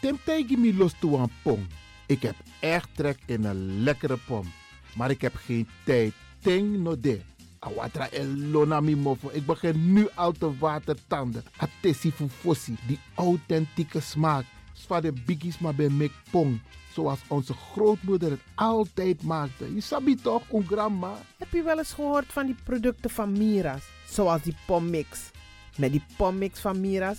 Temtij me los toe aan pom. Ik heb echt trek in een lekkere pom. Maar ik heb geen tijd. Ting no de. Awatra elona mi mofo. Ik begin nu al te watertanden. Atesi fufosi. Die authentieke smaak. Zwa de biggies maar bij mek pom. Zoals onze grootmoeder het altijd maakte. Je sabi toch, een grandma? Heb je wel eens gehoord van die producten van Mira's? Zoals die pommix. Met die pommix van Mira's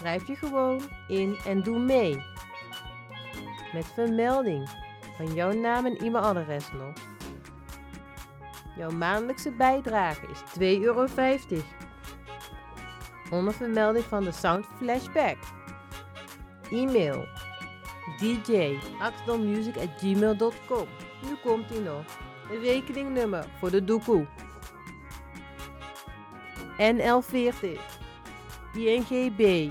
Schrijf je gewoon in en doe mee. Met vermelding van jouw naam en e-mailadres nog. Jouw maandelijkse bijdrage is 2,50 euro. Onder vermelding van de Sound Flashback. E-mail dj.axelmusic.gmail.com Nu komt ie nog. Een rekeningnummer voor de doekoe. NL40 INGB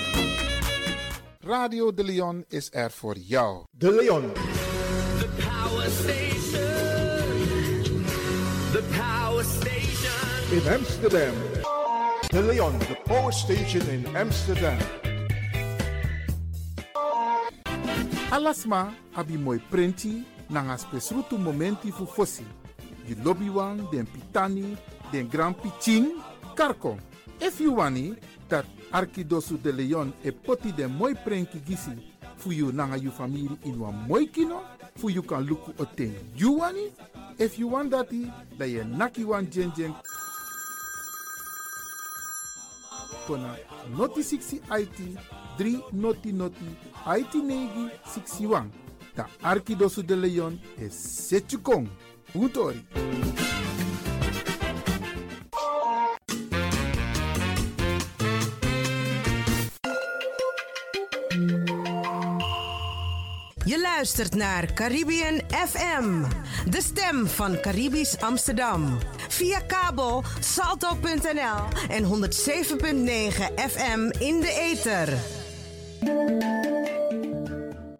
Radio De Leon is er voor jou. De Leon. The power station. The power station. in Amsterdam. De Leon, the power station in Amsterdam. Alasma abi moi prenti nanga spesrutu momenti fu fosi. You lobby wan, den pitani, den grand piching, karko. If you wani, dat Arkidosu de Leon e poti den moi prenki gisi fu you nanga you family in wan moi kino, fu you kan luku oten. You wani? If you want dati, da ye naki wan jen jen kona noti 60 IT 3 noti noti IT negi 61. Ta Arkidosu de Leon e Setchukong. Utori. Je luistert naar Caribbean FM, de stem van Caribisch Amsterdam. Via kabel salto.nl en 107.9 FM in de ether.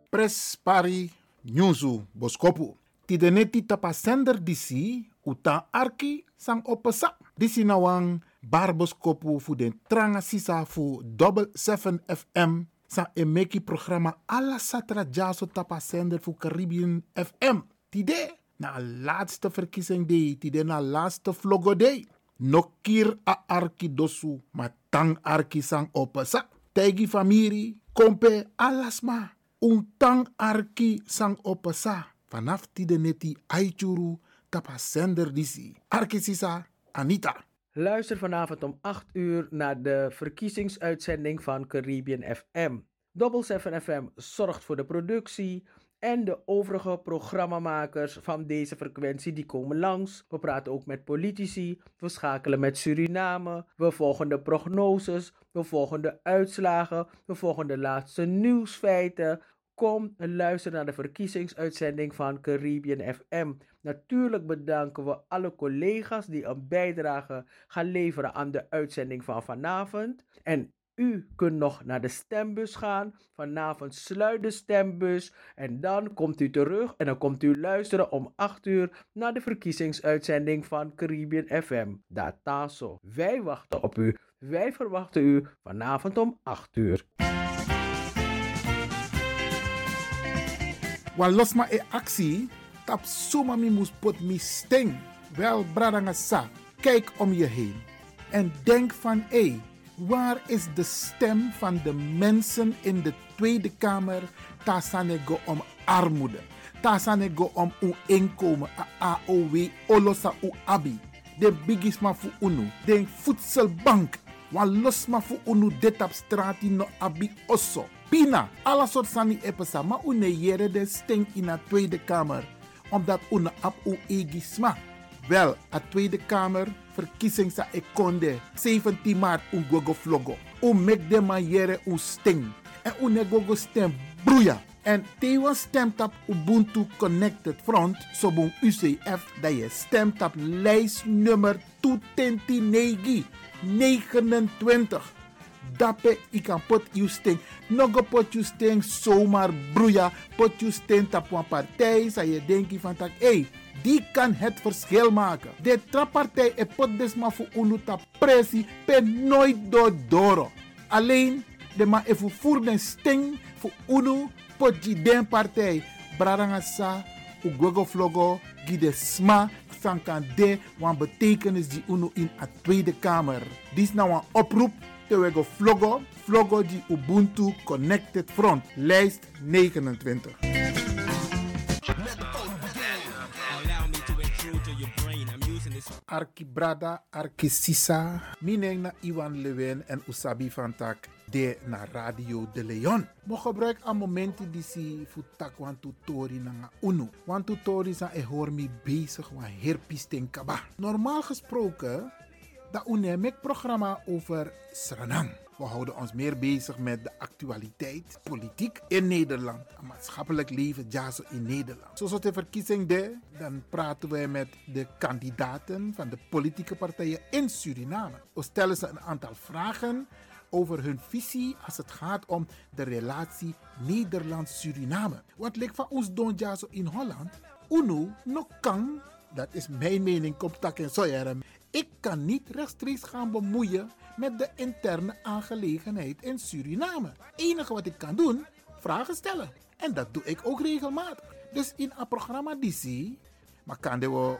Pres pari nyuzu boskopu. Tideneti tapasender disi uta arki sang opesa. Disi nawang bar boskopu fu den tranga sisa double 7 FM sa emeki programma alla satra jaso tapasender fu Caribbean FM. Tide na laatste verkiezing day, tide na laatste vlogo day. Nokir a arki dosu, maar tang arki sang opesa. Tegi famiri, kompe alasma. Un tang arki sang opesa. Vanaf tide neti aichuru tapa sender disi. Arki sisa Anita. Luister vanavond om 8 uur naar de verkiezingsuitzending van Caribbean FM. Double 7 FM zorgt voor de productie en de overige programmamakers van deze frequentie die komen langs. We praten ook met politici, we schakelen met Suriname, we volgen de prognoses, we volgen de uitslagen, we volgen de laatste nieuwsfeiten. Kom en luister naar de verkiezingsuitzending van Caribbean FM. Natuurlijk bedanken we alle collega's die een bijdrage gaan leveren aan de uitzending van vanavond. En u kunt nog naar de stembus gaan. Vanavond sluit de stembus. En dan komt u terug en dan komt u luisteren om 8 uur naar de verkiezingsuitzending van Caribbean FM. Dataso. Wij wachten op u. Wij verwachten u vanavond om 8 uur. Wan losma e actie, tap suma mi mus pot mi sting. Wel, bradanga sa, kijk om je heen. En denk van, hé, hey, waar is de stem van de mensen in de Tweede Kamer? Tasanego om armoede. Tasanego om uw inkomen, AOW, olosa u abi. De bigisma fu unu, de voedselbank. Wan losma fu unu dit op straat no abi osso. Pina, alla soort sani epesa, ma une jere de stink in a Tweede Kamer. Omdat une ap u egisma. Wel, a Tweede Kamer, verkiezing sa ekonde, 17 maart un gogo vlogo. U mek de maniere u sting. En une gogo stem broeia. En tewa stemt op Ubuntu Connected Front, sobon UCF, dat je stemt op lijstnummer 229 29 dape kan pot you sting. Nogo pot you sting zomaar broeia. Pot you sting tap een partij. Sa je denki van tak, hey, die kan het verschil maken. De trappartij e pot desma fu unu tap presi pe nooit do doro. Alleen de ma e fu voer den sting fu unu pot ji den partij. Braranga sa, u gogo vlogo, gi de sma, san kan de wan betekenis die unu in a Tweede Kamer. Dis nou een oproep Tewego Vlogo, Vlogo di Ubuntu Connected Front, lijst 29. Arkibrada, Arkisisa, Mineng na Iwan Lewin en Usabi van Tak de na Radio de Leon. Mo gebruik aan momenten die si futak wan tutori na nga unu. Wan tutori sa e hoor mi bezig wan herpisting kaba. Normaal gesproken dat UNEMIC programma over Suriname. We houden ons meer bezig met de actualiteit, politiek in Nederland, maatschappelijk leven, ja, in Nederland. Zoals de verkiezing de, dan praten wij met de kandidaten van de politieke partijen in Suriname. We stellen ze een aantal vragen over hun visie als het gaat om de relatie Nederland-Suriname. Wat lijkt van ons doen ja, in Holland? UNO no kan, dat is mijn mening, komt tak en sojerem. Ik kan niet rechtstreeks gaan bemoeien met de interne aangelegenheid in Suriname. Het enige wat ik kan doen, vragen stellen. En dat doe ik ook regelmatig. Dus in een programma DC, maar kan we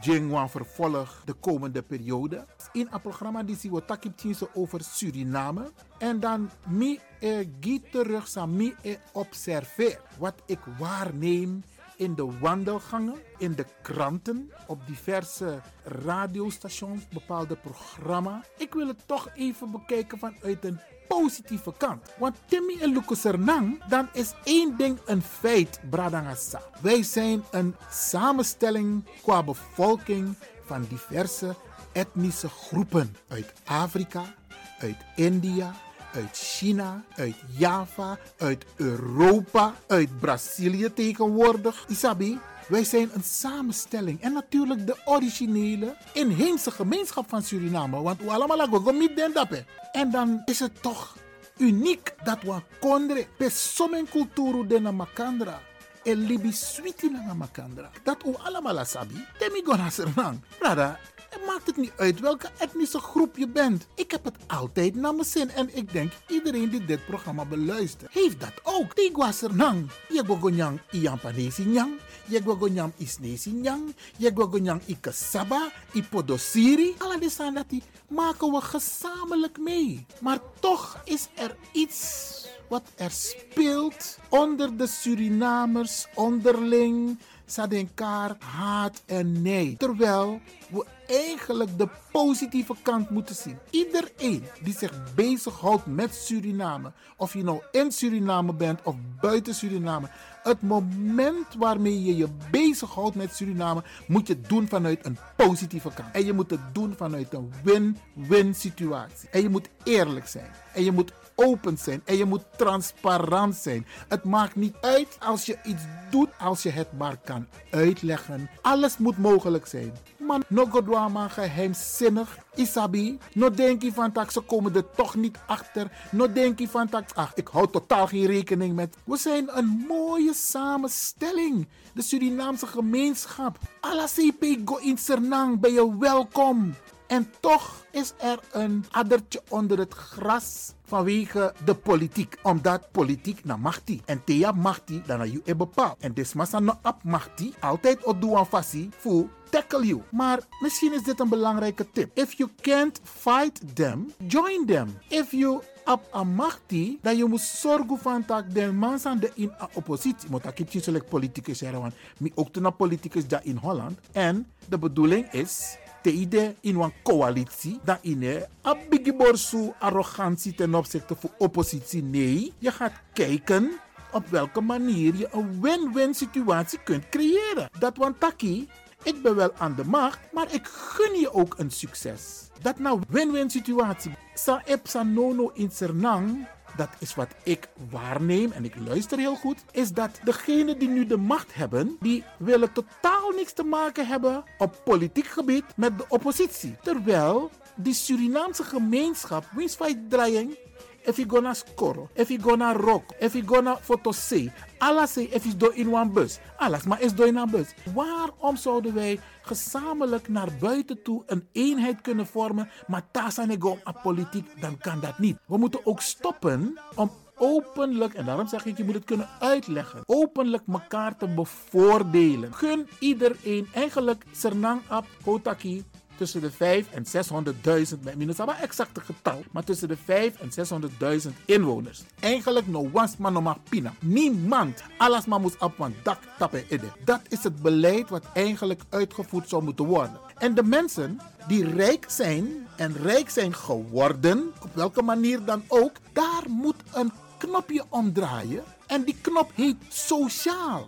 Jingwan vervolg de komende periode. In een programma DC we takip over Suriname. En dan mi e terug mi e observeer. Wat ik waarneem in de wandelgangen, in de kranten, op diverse radiostations, bepaalde programma's. Ik wil het toch even bekijken vanuit een positieve kant. Want Timmy en Lucas Ernang, dan is één ding een feit, Bradangasa. Wij zijn een samenstelling qua bevolking van diverse etnische groepen uit Afrika, uit India, uit China, uit Java, uit Europa, uit Brazilië tegenwoordig. Isabi, wij zijn een samenstelling. En natuurlijk de originele inheemse gemeenschap van Suriname. Want we allemaal den dappen. En dan is het toch uniek dat we kondre pesomen culturu de makandra. En libi switi na makandra. Dat we allemaal sabi. Temi gona serang. Brada, het maakt het niet uit welke etnische groep je bent. Ik heb het altijd naar mijn zin. En ik denk iedereen die dit programma beluistert, heeft dat ook. Tigwa sernang. Je gogonyang iampanesi nyang. Je gogonyang isnesi nyang. Je gogonyang ikasaba. Ipodosiri. Alle staan dat die maken we gezamenlijk mee. Maar toch is er iets wat er speelt onder de Surinamers onderling. Sadenkar, haat en nee. Terwijl we eigenlijk de positieve kant moeten zien. Iedereen die zich bezighoudt met Suriname, of je nou in Suriname bent of buiten Suriname, het moment waarmee je je bezighoudt met Suriname, moet je doen vanuit een positieve kant. En je moet het doen vanuit een win-win situatie. En je moet eerlijk zijn. En je moet open zijn en je moet transparant zijn. Het maakt niet uit als je iets doet, als je het maar kan uitleggen. Alles moet mogelijk zijn. Man, no godwama geheimzinnig. Isabi, no denk je van tak, ze komen er toch niet achter. No denk je van tak, ach, ik hou totaal geen rekening met. We zijn een mooie samenstelling. De Surinaamse gemeenschap. CP go in Sernang, ben je welkom. En toch is er een addertje onder het gras vanwege de politiek. Omdat politiek na machti. En thea machti dan je bepaald. En desmassa no ap machti altijd op doen fasi voor tackle you. Maar misschien is dit een belangrijke tip. If you can't fight them, join them. If you op amachti dat je moet zorgen van dat de mensen de in a oppositie moet ik niet zo'n politicus zeggen want mi ook een politicus daar in Holland en de bedoeling is te ide in een coalitie dat in een bigiborsu arrogantie ten opzichte van oppositie nee je gaat kijken op welke manier je een win-win situatie kunt creëren dat want taki ik ben wel aan de macht, maar ik gun je ook een succes. Dat nou win-win situatie. Sa ep sa nono in Sernang, dat is wat ik waarneem en ik luister heel goed, is dat degenen die nu de macht hebben, die willen totaal niks te maken hebben op politiek gebied met de oppositie. Terwijl die Surinaamse gemeenschap, wiens draaiing, gonna score, if you gonna rock, you gonna fotose, alles if is door in een bus. Alles, maar is door in een bus. Waarom zouden wij gezamenlijk naar buiten toe een eenheid kunnen vormen, maar tasanego aan politiek, dan kan dat niet. We moeten ook stoppen om openlijk, en daarom zeg ik, je moet het kunnen uitleggen, openlijk elkaar te bevoordelen. Gun iedereen, eigenlijk Sernang Ap, Kotaki, tussen de 5 en 600.000, met minus maar exacte getal, maar tussen de 5 en 600.000 inwoners. Eigenlijk no was man no pina. Niemand, alles maar moet op een dak tappen ide. Dat is het beleid wat eigenlijk uitgevoerd zou moeten worden. En de mensen die rijk zijn en rijk zijn geworden, op welke manier dan ook, daar moet een knopje omdraaien. En die knop heet sociaal.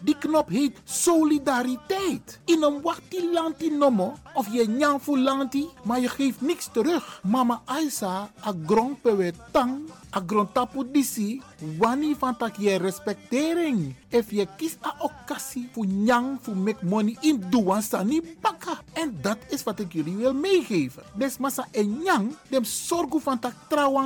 Die knop heet solidariteit. In een wachti lanti nomo, of je nyanfu lanti, maar je geeft niks terug. Mama Aisa, a grond pewe tang, a grond tapu disi, wani van tak je respectering. If je kies a occasie voor nyang, voor make money, in duan sani baka. En dat is wat ik jullie wil meegeven. Des massa en nyang, dem sorgu van tak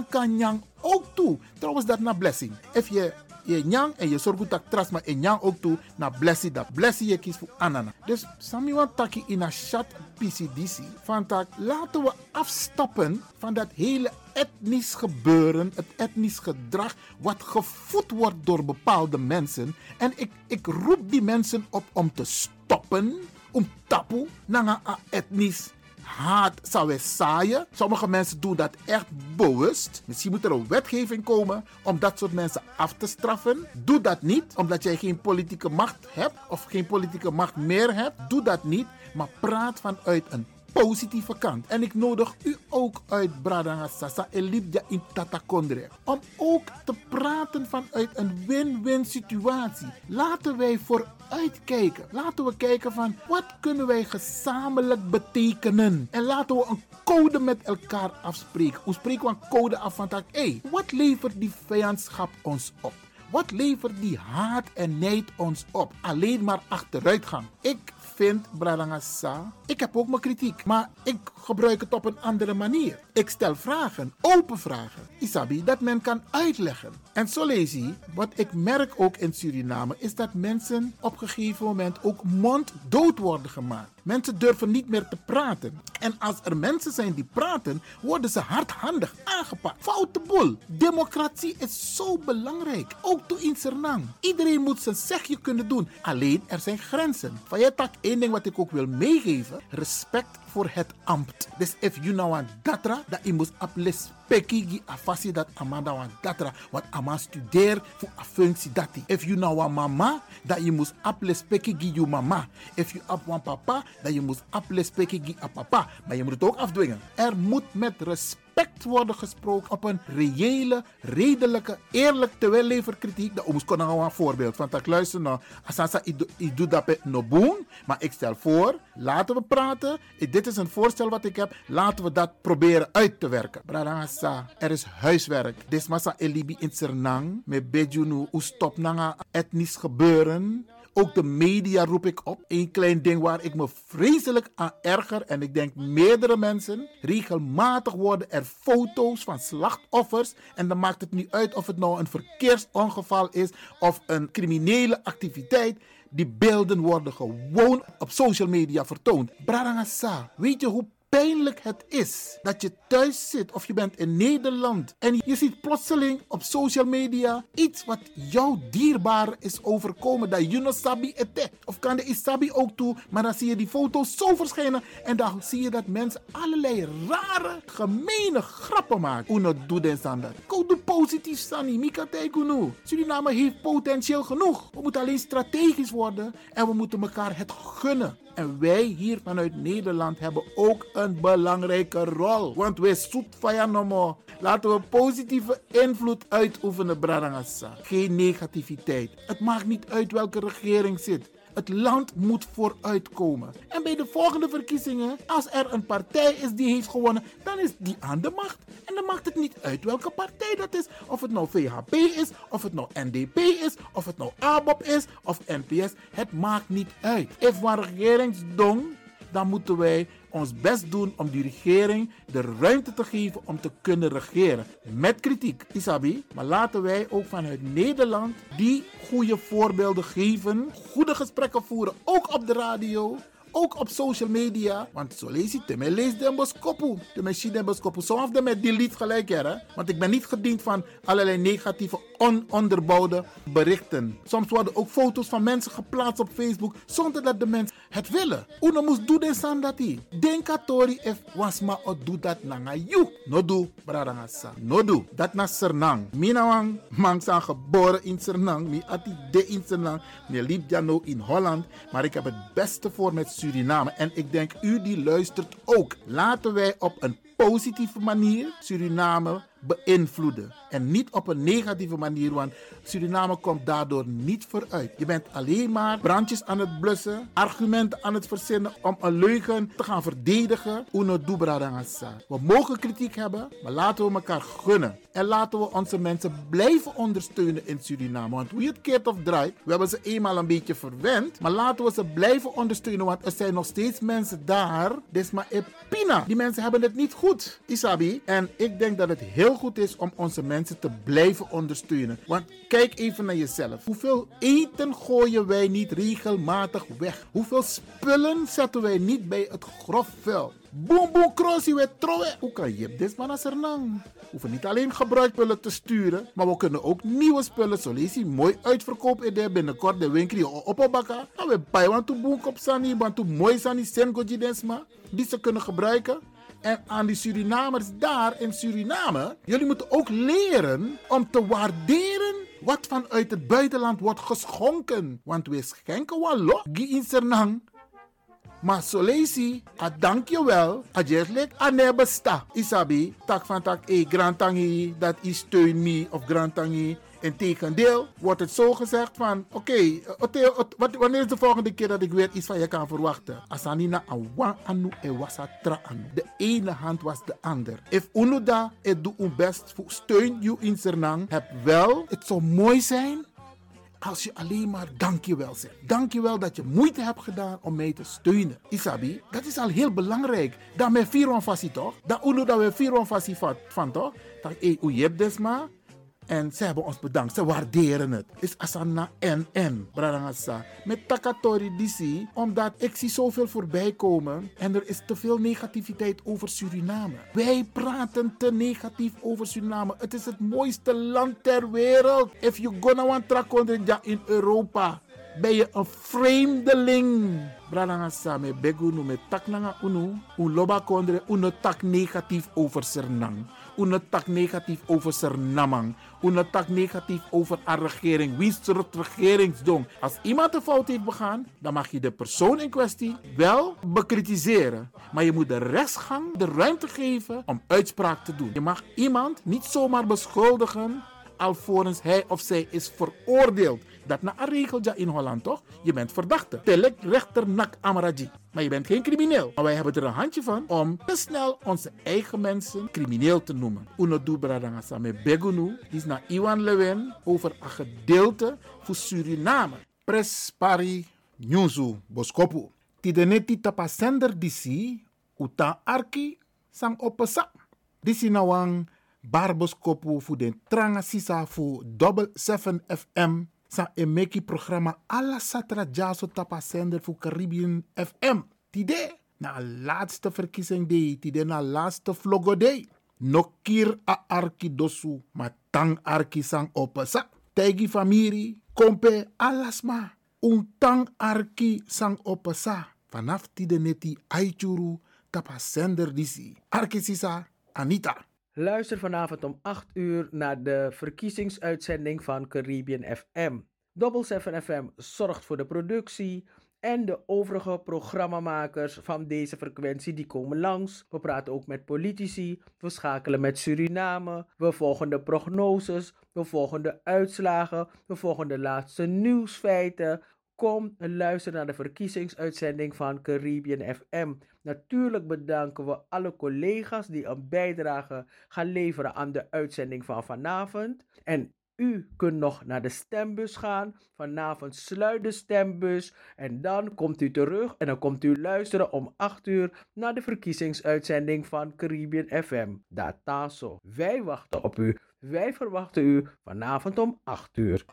kan nyang ook toe. Trouwens, dat na blessing. If je je nyang en je zorgt dat tras maar en nyang ook toe na blessie dat blessie je kies voor anana. Dus sami wan taki in een chat PCDC van laten we afstappen van dat hele etnisch gebeuren, het etnisch gedrag wat gevoed wordt door bepaalde mensen. En ik, ik roep die mensen op om te stoppen, om tapu naar een etnisch haat zou wij zaaien. Sommige mensen doen dat echt bewust. Misschien moet er een wetgeving komen om dat soort mensen af te straffen. Doe dat niet omdat jij geen politieke macht hebt of geen politieke macht meer hebt. Doe dat niet, maar praat vanuit een positieve kant. En ik nodig u ook uit Bradanga Sasa Elibja in Tatakondre. Om ook te praten vanuit een win-win situatie. Laten wij vooruitkijken. Laten we kijken van wat kunnen wij gezamenlijk betekenen. En laten we een code met elkaar afspreken. Hoe spreken we een code af van dat? Hé, wat levert die vijandschap ons op? Wat levert die haat en neid ons op? Alleen maar achteruitgang. Ik vind Bralangasa. Ik heb ook mijn kritiek, maar ik gebruik het op een andere manier. Ik stel vragen, open vragen. Isabi, dat men kan uitleggen. En zo lees wat ik merk ook in Suriname, is dat mensen op een gegeven moment ook monddood worden gemaakt. Mensen durven niet meer te praten. En als er mensen zijn die praten, worden ze hardhandig aangepakt. Foute boel. Democratie is zo belangrijk. Ook toe in Suriname. Iedereen moet zijn zegje kunnen doen. Alleen er zijn grenzen. Van je tak, één ding wat ik ook wil meegeven: respect voor het ambt. Dus if you nou aan datra, dat je moet aples peki afasi dat amanda wan datra, wat ama studeer voor a functie dati. If you nou aan mama, dat je moet aples peki gi you mama. If you ap wan papa, dat je moet aples peki gi a papa. Maar je moet ook afdwingen. Er moet met respect worden gesproken op een reële, redelijke, eerlijk, terwijl lever kritiek. De omus kon nou een voorbeeld van dat luister nou, asasa ik doe dat met no maar ik stel voor, laten we praten. Dit is een voorstel wat ik heb, laten we dat proberen uit te werken. Bradangasa, er is huiswerk. Desmasa elibi in Sernang, met bejunu, u stop etnisch gebeuren. Ook de media roep ik op. Een klein ding waar ik me vreselijk aan erger. En ik denk meerdere mensen. Regelmatig worden er foto's van slachtoffers. En dan maakt het niet uit of het nou een verkeersongeval is. Of een criminele activiteit. Die beelden worden gewoon op social media vertoond. Bradangasa, weet je hoe pijnlijk het is dat je thuis zit of je bent in Nederland en je ziet plotseling op social media iets wat jou dierbaar is overkomen. Dat no sabi ete. Of kan de isabi ook toe, maar dan zie je die foto's zo verschijnen en dan zie je dat mensen allerlei rare, gemene grappen maken. Uno doet den doe positief sani, mika tekunu. Suriname heeft potentieel genoeg. We moeten alleen strategisch worden en we moeten elkaar het gunnen. En wij hier vanuit Nederland hebben ook een belangrijke rol. Want wij zoet Laten we positieve invloed uitoefenen, Bradangasa. Geen negativiteit. Het maakt niet uit welke regering zit. Het land moet vooruitkomen. En bij de volgende verkiezingen, als er een partij is die heeft gewonnen, dan is die aan de macht. En dan maakt het niet uit welke partij dat is. Of het nou VHP is, of het nou NDP is, of het nou ABOP is, of NPS. Het maakt niet uit. If een regeringsdong, dan moeten wij ons best doen om die regering de ruimte te geven om te kunnen regeren. Met kritiek, Isabi. Maar laten wij ook vanuit Nederland die goede voorbeelden geven. Goede gesprekken voeren, ook op de radio. Ook op social media. Want zo lees je lees de boskopu. De machine de boskopu. De met delete gelijk hè. Want ik ben niet gediend van allerlei negatieve, ononderbouwde berichten. Soms worden ook foto's van mensen geplaatst op Facebook. Zonder dat de mensen het willen. Uno moest doen den sandati. Denkatori if wasma o do dat nanga you. No do, bradangasa. No do. Dat na Sernang. Minawang mang zijn geboren in Sernang. Mi ati de in Sernang. Mi liep no in Holland. Maar ik heb het beste voor met Suriname. En ik denk u die luistert ook. Laten wij op een positieve manier Suriname beïnvloeden. En niet op een negatieve manier, want Suriname komt daardoor niet vooruit. Je bent alleen maar brandjes aan het blussen, argumenten aan het verzinnen om een leugen te gaan verdedigen. Uno We mogen kritiek hebben, maar laten we elkaar gunnen. En laten we onze mensen blijven ondersteunen in Suriname. Want je het keert of draait, we hebben ze eenmaal een beetje verwend. Maar laten we ze blijven ondersteunen, want er zijn nog steeds mensen daar. Desma Epina. Die mensen hebben het niet goed, Isabi. En ik denk dat het heel goed is om onze mensen te blijven ondersteunen. Want kijk even naar jezelf. Hoeveel eten gooien wij niet regelmatig weg? Hoeveel spullen zetten wij niet bij het grofvuil? Boom boom crossie we troe. Hoe kan je dit man als? We hoeven niet alleen gebruikspullen te sturen, maar we kunnen ook nieuwe spullen, je, mooi uitverkoop in de binnenkort de winkel op opbakka. En we bij want to op sani, want to mooi sani sen goji die ze kunnen gebruiken. En aan die Surinamers daar in Suriname, jullie moeten ook leren om te waarderen wat vanuit het buitenland wordt geschonken. Want we schenken wel lo, in Sernang. Maar zo lees je, a dankjewel, a jertlik, a. Isabi, tak van tak, e grantangi, dat is steun me, of grantangi. Integendeel wordt het zo gezegd van, oké, okay, wanneer is de volgende keer dat ik weer iets van je kan verwachten? Asanina awa anu e. De ene hand was de ander. If unuda et doe best, steun you in Sernang, heb wel, het zou mooi zijn als je alleen maar dankjewel zegt. Dankjewel dat je moeite hebt gedaan om mij te steunen. Isabi, dat is al heel belangrijk. Dat met vier toch? Dat uno we vier van toch? Dat ik, hebt desma. En ze hebben ons bedankt. Ze waarderen het. Is asana NN, Bradangasa. Met Takatori DC, omdat ik zie zoveel voorbij komen. En er is te veel negativiteit over Suriname. Wij praten te negatief over Suriname. Het is het mooiste land ter wereld. If you gonna want trakondre in Europa ben je een vreemdeling. Bralanga same begunu met tak nanga unu. U loba kondre unu tak negatief over Sernang. Unu tak negatief over Sernamang. Unu tak negatief over een regering. Wie is het regeringsdong? Als iemand een fout heeft begaan, dan mag je de persoon in kwestie wel bekritiseren. Maar je moet de rechtsgang de ruimte geven om uitspraak te doen. Je mag iemand niet zomaar beschuldigen alvorens hij of zij is veroordeeld. Dat na een regeltje in Holland toch? Je bent verdachte. Telek rechter nak amaraji. Maar je bent geen crimineel. Maar wij hebben er een handje van om te snel onze eigen mensen crimineel te noemen. Uno du bradanga same begunu. is naar Iwan Lewin over een gedeelte voor Suriname. Pres pari nyuzu boskopu. Tideneti tapasender disi uta arki sang opesa. Disi nawang barboskopu voor de tranga sisa voor double 7 FM sa emeki programma alla satra jaso tapa sender voor Caribbean FM. Tide na laatste verkiezing day, tide na laatste vlogo day. Nokir a arki dosu, ma tang arki sang opesa. Tegi famiri, kompe alasma. Un tang arki sang opesa. Vanaf tide neti aichuru tapa sender disi. Arki sisa Anita. Luister vanavond om 8 uur naar de verkiezingsuitzending van Caribbean FM. Double 7 FM zorgt voor de productie en de overige programmamakers van deze frequentie die komen langs. We praten ook met politici, we schakelen met Suriname, we volgen de prognoses, we volgen de uitslagen, we volgen de laatste nieuwsfeiten. Kom luister naar de verkiezingsuitzending van Caribbean FM. Natuurlijk bedanken we alle collega's die een bijdrage gaan leveren aan de uitzending van vanavond. En u kunt nog naar de stembus gaan. Vanavond sluit de stembus. En dan komt u terug en dan komt u luisteren om 8 uur naar de verkiezingsuitzending van Caribbean FM. Dataso. Wij wachten op u. Wij verwachten u vanavond om 8 uur.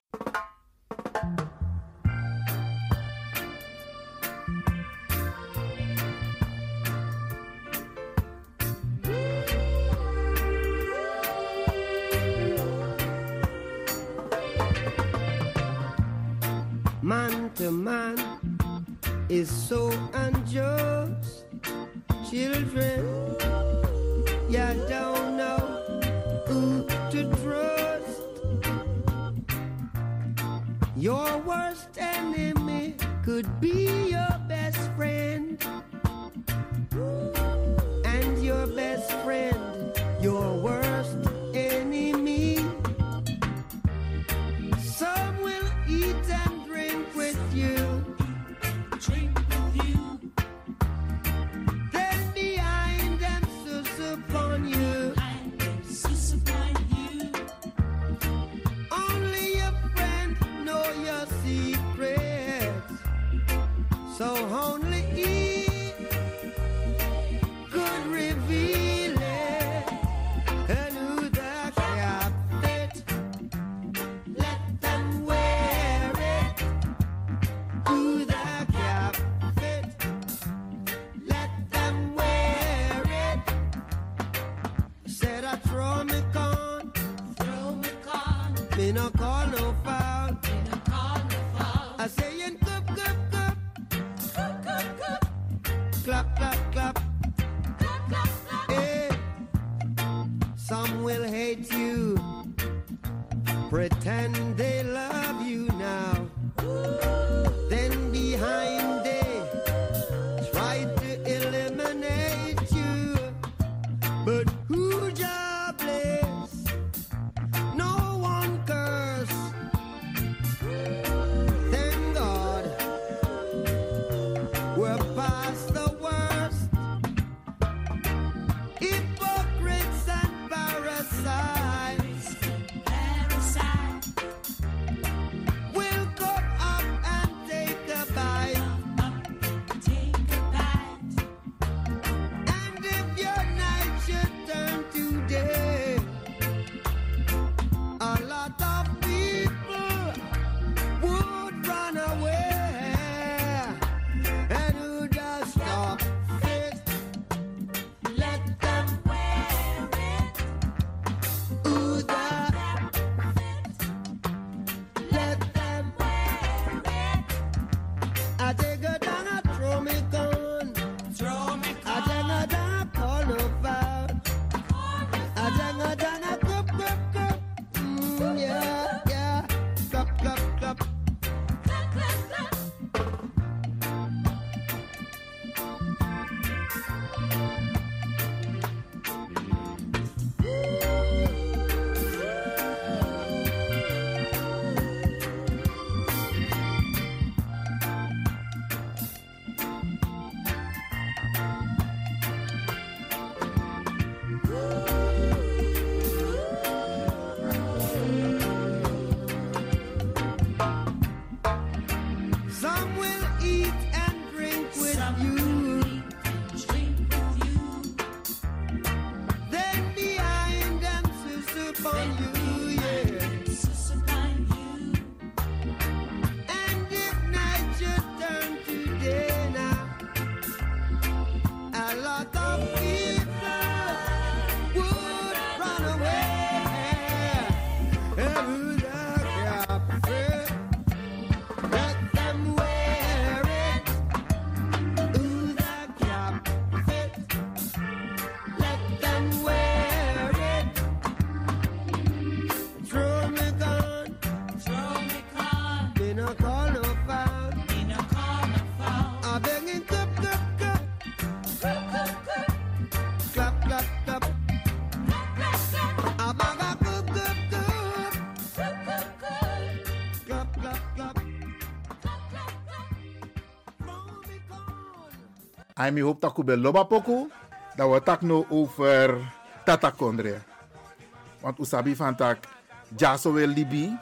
To man is so unjust. Children, Ai mi hoop taku be loba poku. Dat we tak no over Tata Kondre. Want usabi van tak Jaso wel libi.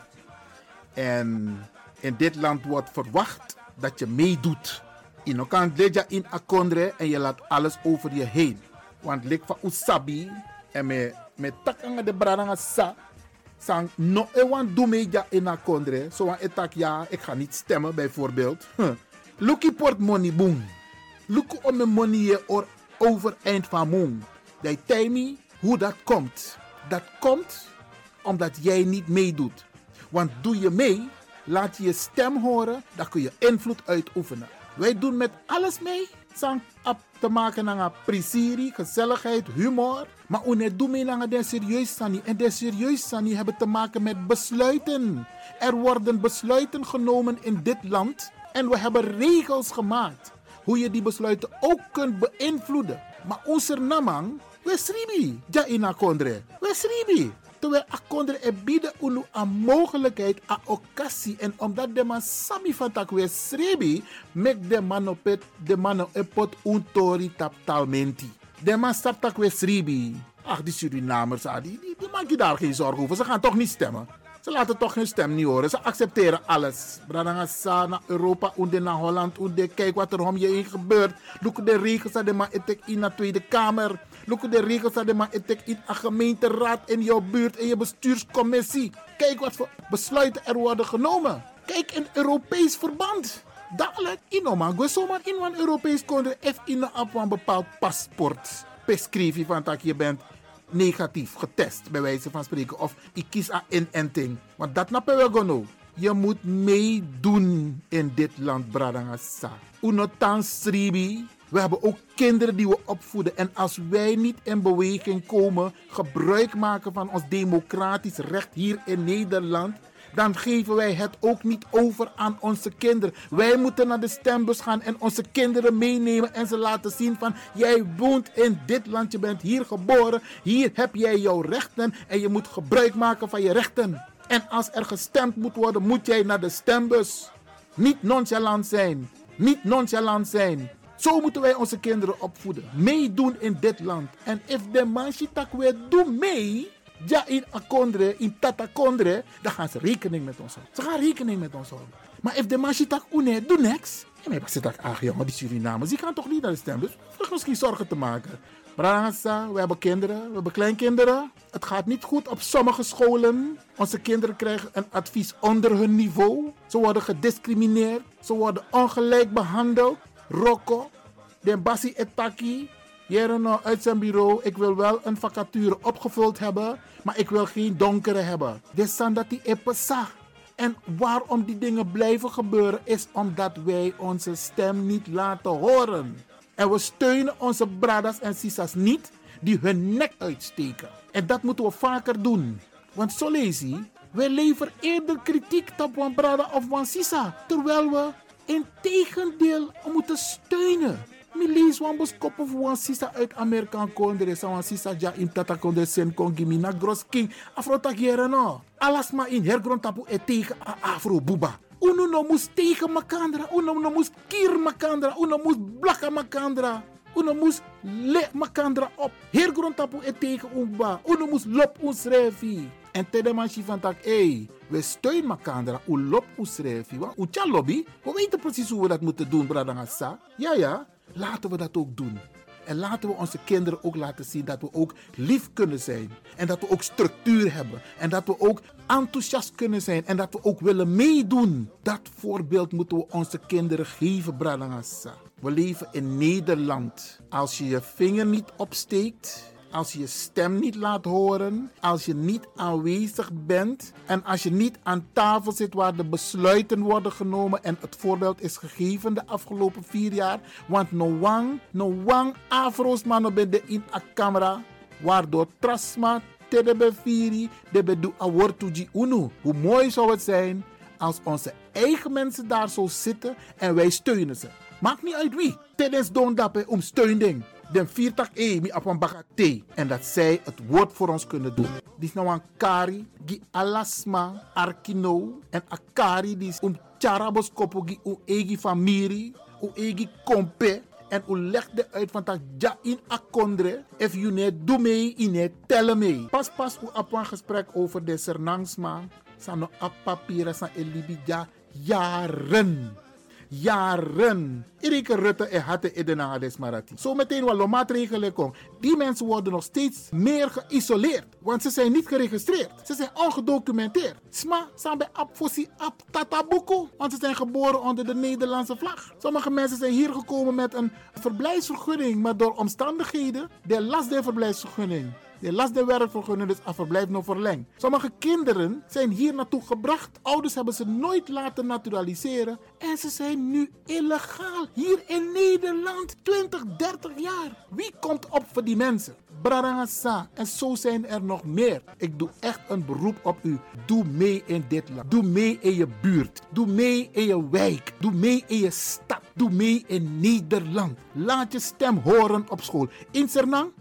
En in dit land wordt verwacht dat je meedoet. Je kan leja in akondre en je laat alles over je heen. Want lik van usabi en me, me takanga de braranga sa. Sang no e wan do meja in akondre. Zo aan etak ja, ik ga niet stemmen bijvoorbeeld. Huh. Lucky port money boom. Look om mijn money or overeind van moon. Jij me hoe dat komt. Dat komt omdat jij niet meedoet. Want doe je mee, laat je je stem horen, dan kun je invloed uitoefenen. Wij doen met alles mee. Sang op te maken naar plezier, gezelligheid, humor. Maar wanneer doen we naar de serieus sani. En de serieus sani hebben te maken met besluiten. Er worden besluiten genomen in dit land. En we hebben regels gemaakt. Hoe je die besluiten ook kunt beïnvloeden. Maar onze namang, we sribi. Ja ina kondre. We sribi. Terwijl akondre e bieden unu een mogelijkheid, occasie. En omdat de man sami van tak we sribi, mek de man op het, de man op het untori tap talmenti. De man stap tak we sribi. Ach, die Surinamers, ah, die, die, die maak je daar geen zorgen over. Ze gaan toch niet stemmen. Ze laten toch hun stem niet horen. Ze accepteren alles. Bradangasa naar Europa, onder naar Holland, onder. Kijk wat er om je heen gebeurt. Look de regels dat de etek in de Tweede Kamer. Look de regels dat de etek in een gemeenteraad in jouw buurt en je bestuurscommissie. Kijk wat voor besluiten er worden genomen. Kijk in Europees verband. Dadelijk, inoman, go zomaar in een Europees country, even in een bepaald paspoort. Beschrijf je van dat je bent negatief getest, bij wijze van spreken. Of ik kies aan inenting. Want dat nappen we gewoon. Je moet meedoen in dit land, Bradangasa. Unotan Sribi. We hebben ook kinderen die we opvoeden. En als wij niet in beweging komen, gebruik maken van ons democratisch recht hier in Nederland, dan geven wij het ook niet over aan onze kinderen. Wij moeten naar de stembus gaan en onze kinderen meenemen en ze laten zien van jij woont in dit land, je bent hier geboren, hier heb jij jouw rechten en je moet gebruik maken van je rechten. En als er gestemd moet worden, moet jij naar de stembus. Niet nonchalant zijn. Niet nonchalant zijn. Zo moeten wij onze kinderen opvoeden. Meedoen in dit land. En if de manshitak weer doen mee, ja in akondre, in tatakondre, dan gaan ze rekening met ons houden. Ze gaan rekening met ons houden. Maar if de manshitak une, doe niks. Maar ik zit daar, ach jongen, die Surinamers, die gaan toch niet naar de stembus? Vlug misschien zorgen te maken. Brangasa, we hebben kinderen, we hebben kleinkinderen. Het gaat niet goed op sommige scholen. Onze kinderen krijgen een advies onder hun niveau. Ze worden gediscrimineerd, ze worden ongelijk behandeld. Rocco, den Bassi Etaki, Jere uit zijn bureau. Ik wil wel een vacature opgevuld hebben, maar ik wil geen donkere hebben. Dit zijn dat die epesa. En waarom die dingen blijven gebeuren is omdat wij onze stem niet laten horen. En we steunen onze bradas en sisas niet die hun nek uitsteken. En dat moeten we vaker doen. Want zo je, wij leveren eerder kritiek op een brada of een sisa. Terwijl we in tegendeel moeten steunen. Mi lees wan bos koppen voor wan sisa uit Amerika kondre. Sa wan sisa ja in tata kondre sen kongi mi na gros king. Afro tak yere no. Alas ma in hergrond tapu e tegen a afro buba. Uno no mus tegen makandra. Uno no mus kier makandra. Uno mus blaka makandra. Uno mus le makandra op. Hergrond tapu e tegen umba. Uno mus lop ons refi. En tede man si van tak, hey, we steunen makandra, u lop u schrijven. Want u tja lobby, we weten precies hoe we dat moeten doen, bradangasa. Ja, ja, laten we dat ook doen. En laten we onze kinderen ook laten zien dat we ook lief kunnen zijn. En dat we ook structuur hebben. En dat we ook enthousiast kunnen zijn. En dat we ook willen meedoen. Dat voorbeeld moeten we onze kinderen geven, Bradangasa. We leven in Nederland. Als je je vinger niet opsteekt, als je je stem niet laat horen, als je niet aanwezig bent en als je niet aan tafel zit waar de besluiten worden genomen en het voorbeeld is gegeven de afgelopen vier jaar. Want no wang, no wang afro's man bij de in a camera, waardoor trasma tedebe firi de unu. Hoe mooi zou het zijn als onze eigen mensen daar zo zitten en wij steunen ze. Maakt niet uit wie. Tijdens don dappen om steunding den viertak e mi op een bagate. En dat zij het woord voor ons kunnen doen. Dit nou een kari, die alasma, arkino. En akari die is om charabos kopo gi u egi familie, u egi kompe. En u legde uit van dat ja in akondre. If you net doe mee, in net tellen mee. Pas pas u een gesprek over de sernangsma. Sano op papieren, san elibidja jaren jaren. Irike Rutte en hatte Edenanga Desmarati. Zo meteen wat maatregelen komen. Die mensen worden nog steeds meer geïsoleerd. Want ze zijn niet geregistreerd. Ze zijn ongedocumenteerd. Sma, sambe apfosi ap tatabuko. Want ze zijn geboren onder de Nederlandse vlag. Sommige mensen zijn hier gekomen met een verblijfsvergunning. Maar door omstandigheden, de last der verblijfsvergunning de de werkvergunning dus verblijf nog verlengd. Sommige kinderen zijn hier naartoe gebracht. Ouders hebben ze nooit laten naturaliseren. En ze zijn nu illegaal hier in Nederland. 20, 30 jaar. Wie komt op voor die mensen? Brarangasa. En zo zijn er nog meer. Ik doe echt een beroep op u. Doe mee in dit land. Doe mee in je buurt. Doe mee in je wijk. Doe mee in je stad. Doe mee in Nederland. Laat je stem horen op school. In Sernang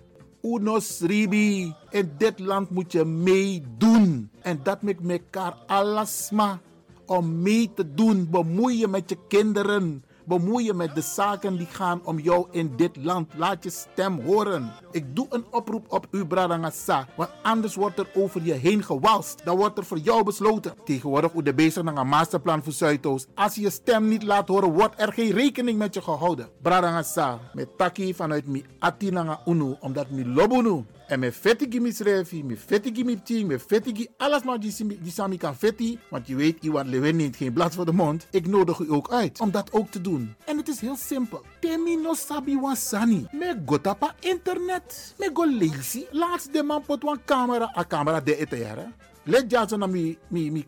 unos ribi. In dit land moet je meedoen. En dat met elkaar alasma. Om mee te doen. Bemoei je met je kinderen. Bemoei je met de zaken die gaan om jou in dit land. Laat je stem horen. Ik doe een oproep op u, Bradangasa. Want anders wordt er over je heen gewalst. Dan wordt er voor jou besloten. Tegenwoordig hoe de bezig naar een masterplan voor Zuidoost. Als je je stem niet laat horen, wordt er geen rekening met je gehouden. Bradangasa. Met taki vanuit mi atinanga unu. Omdat mi lobunu. En me vetti gimi schrijven, me vetti gimi ting, me vetti gi alles maar die, sami kan vetti. Want je weet, Iwan Lewin neemt geen blad voor de mond. Ik nodig u ook uit om dat ook te doen. En het is heel simpel. Temi no sabi wan sani. Me go tapa internet. Me go lazy. De man pot wan camera. A camera de ete jaren. Let ja zo na mi, mi, mi.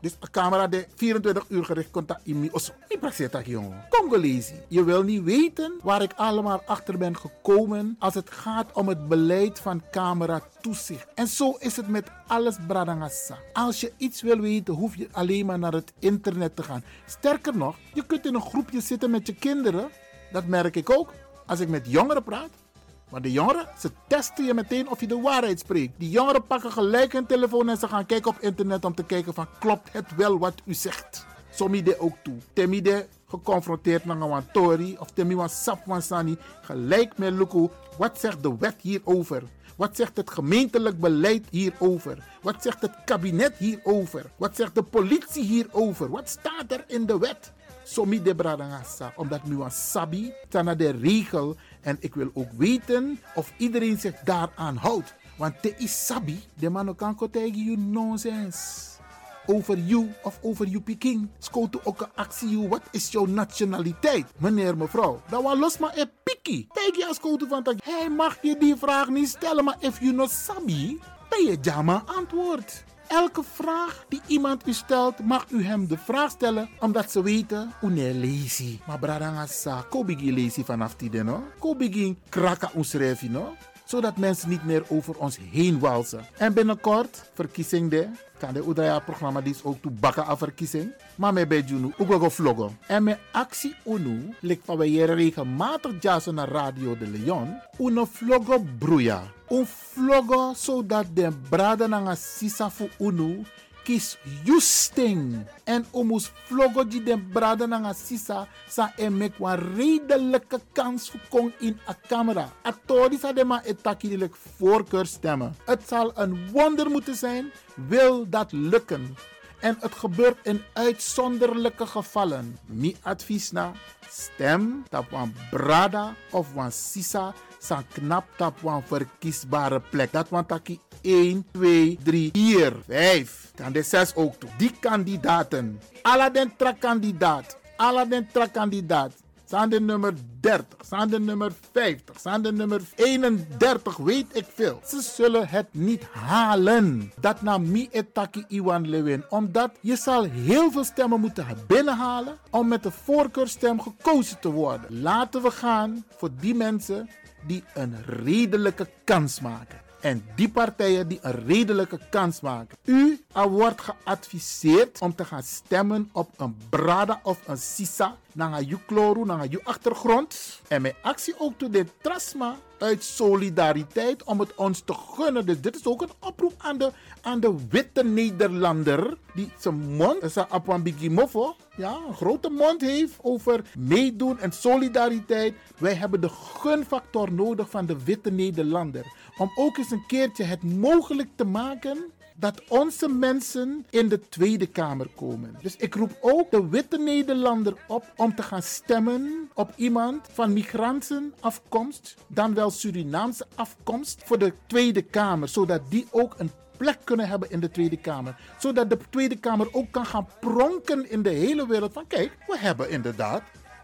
Dus een camera de 24 uur gericht contact in mi osso. Mi praxeer dat jongen. Congolese. Je wil niet weten waar ik allemaal achter ben gekomen als het gaat om het beleid van camera toezicht. En zo is het met alles bradangasa. Als je iets wil weten, hoef je alleen maar naar het internet te gaan. Sterker nog, je kunt in een groepje zitten met je kinderen. Dat merk ik ook als ik met jongeren praat. Maar de jongeren, ze testen je meteen of je de waarheid spreekt. Die jongeren pakken gelijk hun telefoon en ze gaan kijken op internet om te kijken van klopt het wel wat u zegt. Somide ook toe. Temide geconfronteerd met een tori of temi wan sap wan sani. Gelijk met Luku, wat zegt de wet hierover? Wat zegt het gemeentelijk beleid hierover? Wat zegt het kabinet hierover? Wat zegt de politie hierover? Wat staat er in de wet? Somi de bradangasa, omdat nu een sabi, tana de regel. En ik wil ook weten of iedereen zich daaraan houdt. Want te is sabi, de man kan tegen you nonsense. Over you of over you Peking. Skoot ook een actie. Wat is jouw nationaliteit? Meneer, mevrouw. Dat was los maar een piki. Tegen je als skoot van. Hij mag je die vraag niet stellen. Maar if you not sabi, dan je jama antwoord. Elke vraag die iemand u stelt, mag u hem de vraag stellen omdat ze weten hoe ne lazy. Maar bradangasa, ko bigi lazy vanaf die no? Ko kraka no? Zodat mensen niet meer over ons heen walsen. En binnenkort, verkiezing de, kan de Udaya programma is ook toe bakken aan verkiezing. Maar met bij Junu, ook wel vloggen. En met actie UNU, ligt van wij regelmatig jassen naar Radio de Leon. Uno vloggen broeia. Un vloggen zodat de brada nanga sisa fu UNU kis justing. En omus vloggen die de brada nanga sisa sa en mek wan redelijke kans kong in a camera. Atori sa de ma etakidelijk voorkeur stemmen. Het zal een wonder moeten zijn, wil dat lukken. En het gebeurt in uitzonderlijke gevallen. Mi advies na stem tap wan brada of wan sisa san knap tap wan verkiesbare plek. Dat wan taki 1, 2, 3, 4, 5. Kan de 6 ook toe. Die kandidaten. Alla den kandidaat. Alla den kandidaat. Zijn de nummer 30, zijn de nummer 50, zijn de nummer 31, weet ik veel. Ze zullen het niet halen. Dat na mi etaki Iwan Lewin. Omdat je zal heel veel stemmen moeten binnenhalen om met de voorkeurstem gekozen te worden. Laten we gaan voor die mensen die een redelijke kans maken. En die partijen die een redelijke kans maken. U wordt geadviseerd om te gaan stemmen op een Brada of een Sisa. Naar je kloru, naar je achtergrond. En mijn actie ook toe de Trasma uit solidariteit om het ons te gunnen. Dus dit is ook een oproep aan de, aan de witte Nederlander. Die zijn mond, zijn apwambigi mofo, ja, een grote mond heeft over meedoen en solidariteit. Wij hebben de gunfactor nodig van de witte Nederlander. Om ook eens een keertje het mogelijk te maken dat onze mensen in de Tweede Kamer komen. Dus ik roep ook de witte Nederlander op om te gaan stemmen op iemand van migrantenafkomst, dan wel Surinaamse afkomst, voor de Tweede Kamer, zodat die ook een plek kunnen hebben in de Tweede Kamer. Zodat de Tweede Kamer ook kan gaan pronken in de hele wereld van kijk, we hebben inderdaad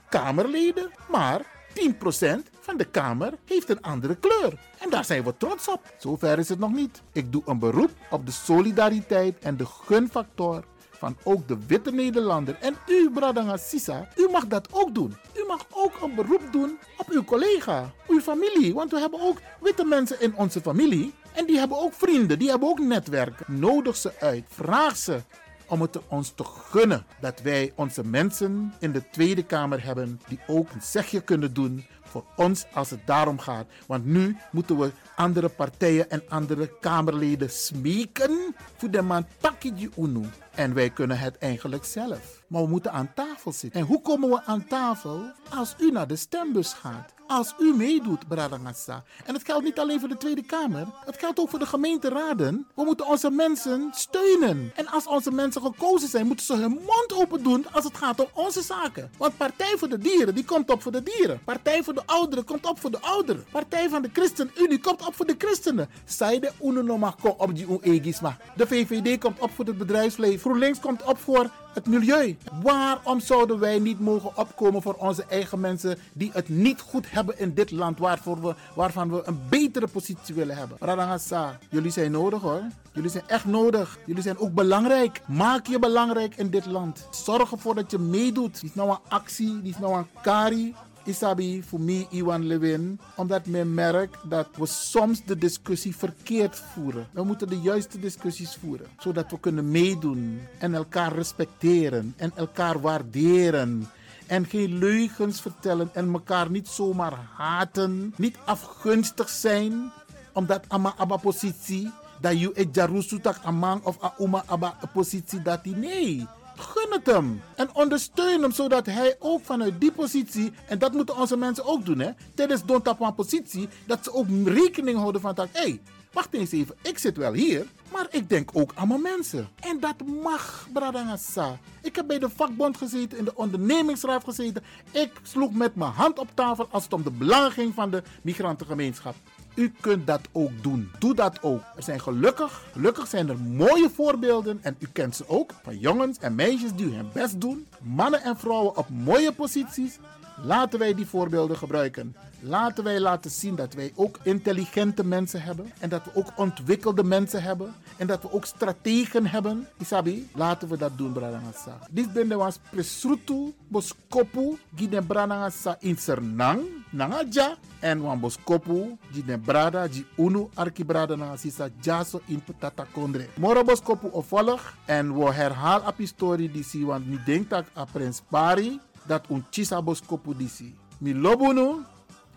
Kamerleden, maar 10% van de Kamer heeft een andere kleur. En daar zijn we trots op. Zover is het nog niet. Ik doe een beroep op de solidariteit en de gunfactor van ook de witte Nederlander. En u, Bradanga Sisa, u mag dat ook doen. U mag ook een beroep doen op uw collega, uw familie. Want we hebben ook witte mensen in onze familie. En die hebben ook vrienden, die hebben ook netwerken. Nodig ze uit. Vraag ze om het ons te gunnen dat wij onze mensen in de Tweede Kamer hebben die ook een zegje kunnen doen voor ons als het daarom gaat. Want nu moeten we andere partijen en andere Kamerleden smeken voor de man Takiji Unu. En wij kunnen het eigenlijk zelf. Maar we moeten aan tafel zitten. En hoe komen we aan tafel? Als u naar de stembus gaat. Als u meedoet, Bradangassa. En het geldt niet alleen voor de Tweede Kamer. Het geldt ook voor de gemeenteraden. We moeten onze mensen steunen. En als onze mensen gekozen zijn, moeten ze hun mond open doen als het gaat om onze zaken. Want Partij voor de Dieren, die komt op voor de dieren. Partij voor de de ouderen, komt op voor de ouderen. Partij van de ChristenUnie komt op voor de christenen. Zij de UNO op die unegisma. De VVD komt op voor het bedrijfsleven. GroenLinks komt op voor het milieu. Waarom zouden wij niet mogen opkomen voor onze eigen mensen die het niet goed hebben in dit land, waarvoor we, waarvan we een betere positie willen hebben? Radangasa, jullie zijn nodig hoor. Jullie zijn echt nodig. Jullie zijn ook belangrijk. Maak je belangrijk in dit land. Zorg ervoor dat je meedoet. Die is nou een actie, die is nou een kari. Isabi, voor mij, Iwan Lewin, omdat men merkt dat we soms de discussie verkeerd voeren. We moeten de juiste discussies voeren, zodat we kunnen meedoen en elkaar respecteren en elkaar waarderen. En geen leugens vertellen en elkaar niet zomaar haten, niet afgunstig zijn, omdat ama aba positie, dat je et jarusu tak amang of a uma aba positie dat die nee. Gun het hem. En ondersteun hem zodat hij ook vanuit die positie, en dat moeten onze mensen ook doen, hè, tijdens Don Tapan positie, dat ze ook rekening houden van dat, hé, hey, wacht eens even, ik zit wel hier, maar ik denk ook aan mijn mensen. En dat mag, Bradangasa. Ik heb bij de vakbond gezeten, in de ondernemingsraad gezeten. Ik sloeg met mijn hand op tafel als het om de belangen ging van de migrantengemeenschap. U kunt dat ook doen. Doe dat ook. Er zijn gelukkig, gelukkig zijn er mooie voorbeelden en u kent ze ook van jongens en meisjes die hun best doen. Mannen en vrouwen op mooie posities. Laten wij die voorbeelden gebruiken. Laten wij laten zien dat wij ook intelligente mensen hebben. En dat we ook ontwikkelde mensen hebben. En dat we ook strategen hebben. Isabi, laten we dat doen, Bradangasa. Dit ben de was presrutu, boskopu, gine Bradangasa in Sernang, Nangaja. En wan boskopu, gine Brada, gi unu arki Bradangasa, jaso in Patata Kondre. Moro boskopu opvolg. En we herhaal op historie die zie, want nu denkt dat a Prins Pari dat un chisa boskopu disi. Mi lobunu,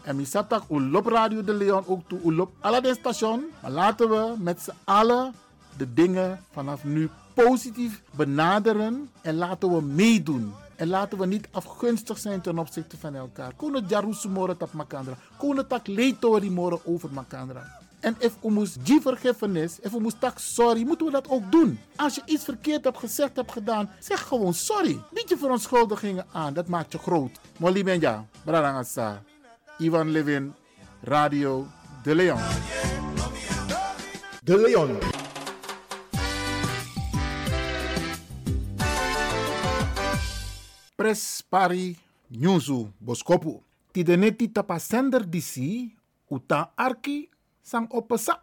en mi satak u lop Radio de Leon ook toe. U lop alle de station. Maar laten we met z'n allen de dingen vanaf nu positief benaderen. En laten we meedoen. En laten we niet afgunstig zijn ten opzichte van elkaar. Kono jarusu moro tap makandra. Kono tak leitori moro over makandra. En if we moest die vergiffenis, if we moest tak sorry, moeten we dat ook doen. Als je iets verkeerd hebt gezegd, hebt gedaan, zeg gewoon sorry. Bied je verontschuldigingen aan, dat maakt je groot. Molly Benja, Brarangasa. Ivan Levin, Radio De Leon. De Leon. Pres pari nyuzu boskopu. Tideneti tapa sender disi uta arki sang opesa.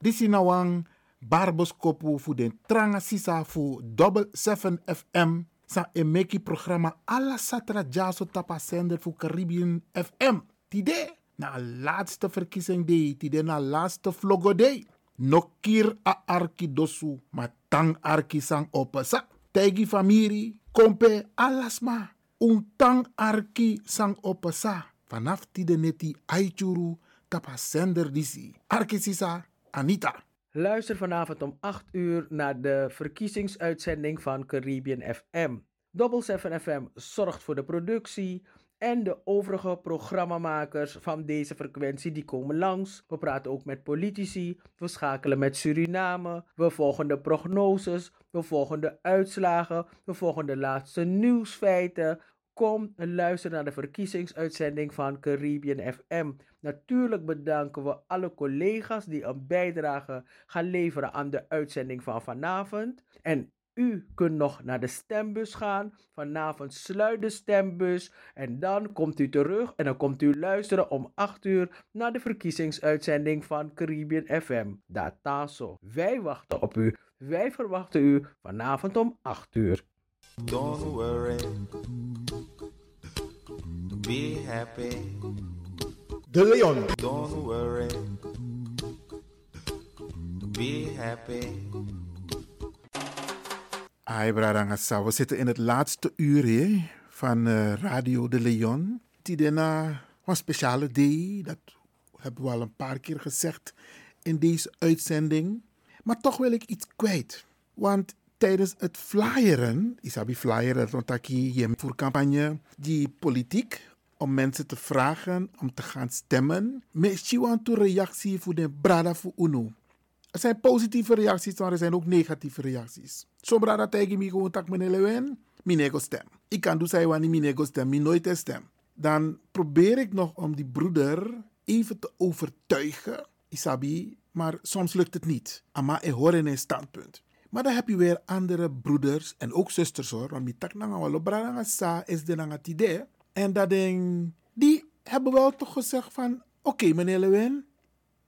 Disi nawang bar boskopu fu den tranga sisa fu double 7 FM sa emeki programma alla satra jaso tapa sender fu Caribbean FM. Tide na laatste verkiezing day, tide na laatste vlogo day. Nokir a arki dosu, ma tang arki sang opesa. Tegi famiri, kompe alasma. Un tang arki sang opesa. Vanaf tide neti aichuru tapa sender disi. Arki sisa Anita. Luister vanavond om 8 uur naar de verkiezingsuitzending van Caribbean FM. Double 7 FM zorgt voor de productie en de overige programmamakers van deze frequentie die komen langs. We praten ook met politici, we schakelen met Suriname, we volgen de prognoses, we volgen de uitslagen, we volgen de laatste nieuwsfeiten. Kom en luister naar de verkiezingsuitzending van Caribbean FM. Natuurlijk bedanken we alle collega's die een bijdrage gaan leveren aan de uitzending van vanavond. En u kunt nog naar de stembus gaan. Vanavond sluit de stembus. En dan komt u terug en dan komt u luisteren om 8 uur naar de verkiezingsuitzending van Caribbean FM. Dataso. Wij wachten op u. Wij verwachten u vanavond om 8 uur. Don't worry. Be happy. De Leon. Don't worry. Be happy. Hi Brarangasa, we zitten in het laatste uur hè, van eh, Radio de Leon. Tidena een speciale day, dat hebben we al een paar keer gezegd in deze uitzending. Maar toch wil ik iets kwijt. Want tijdens het flyeren, Isabi flyeren, rondaki je voor campagne, die politiek om mensen te vragen om te gaan stemmen. Met want reactie voor de Brada voor UNO. Er zijn positieve reacties, maar er zijn ook negatieve reacties. Sombra dat tegen mij gewoon tak meneer Lewin, minego stem. Ik kan dus zeggen wanneer minego stem, mi nooit stem. dan probeer ik nog om die broeder even te overtuigen, Isabi, maar soms lukt het niet. Ama ik hoor in een standpunt. Maar dan heb je weer andere broeders en ook zusters hoor. Want mi tak nanga walo sa is de nanga tide. En dat ding, die hebben wel toch gezegd van, oké meneer Lewin,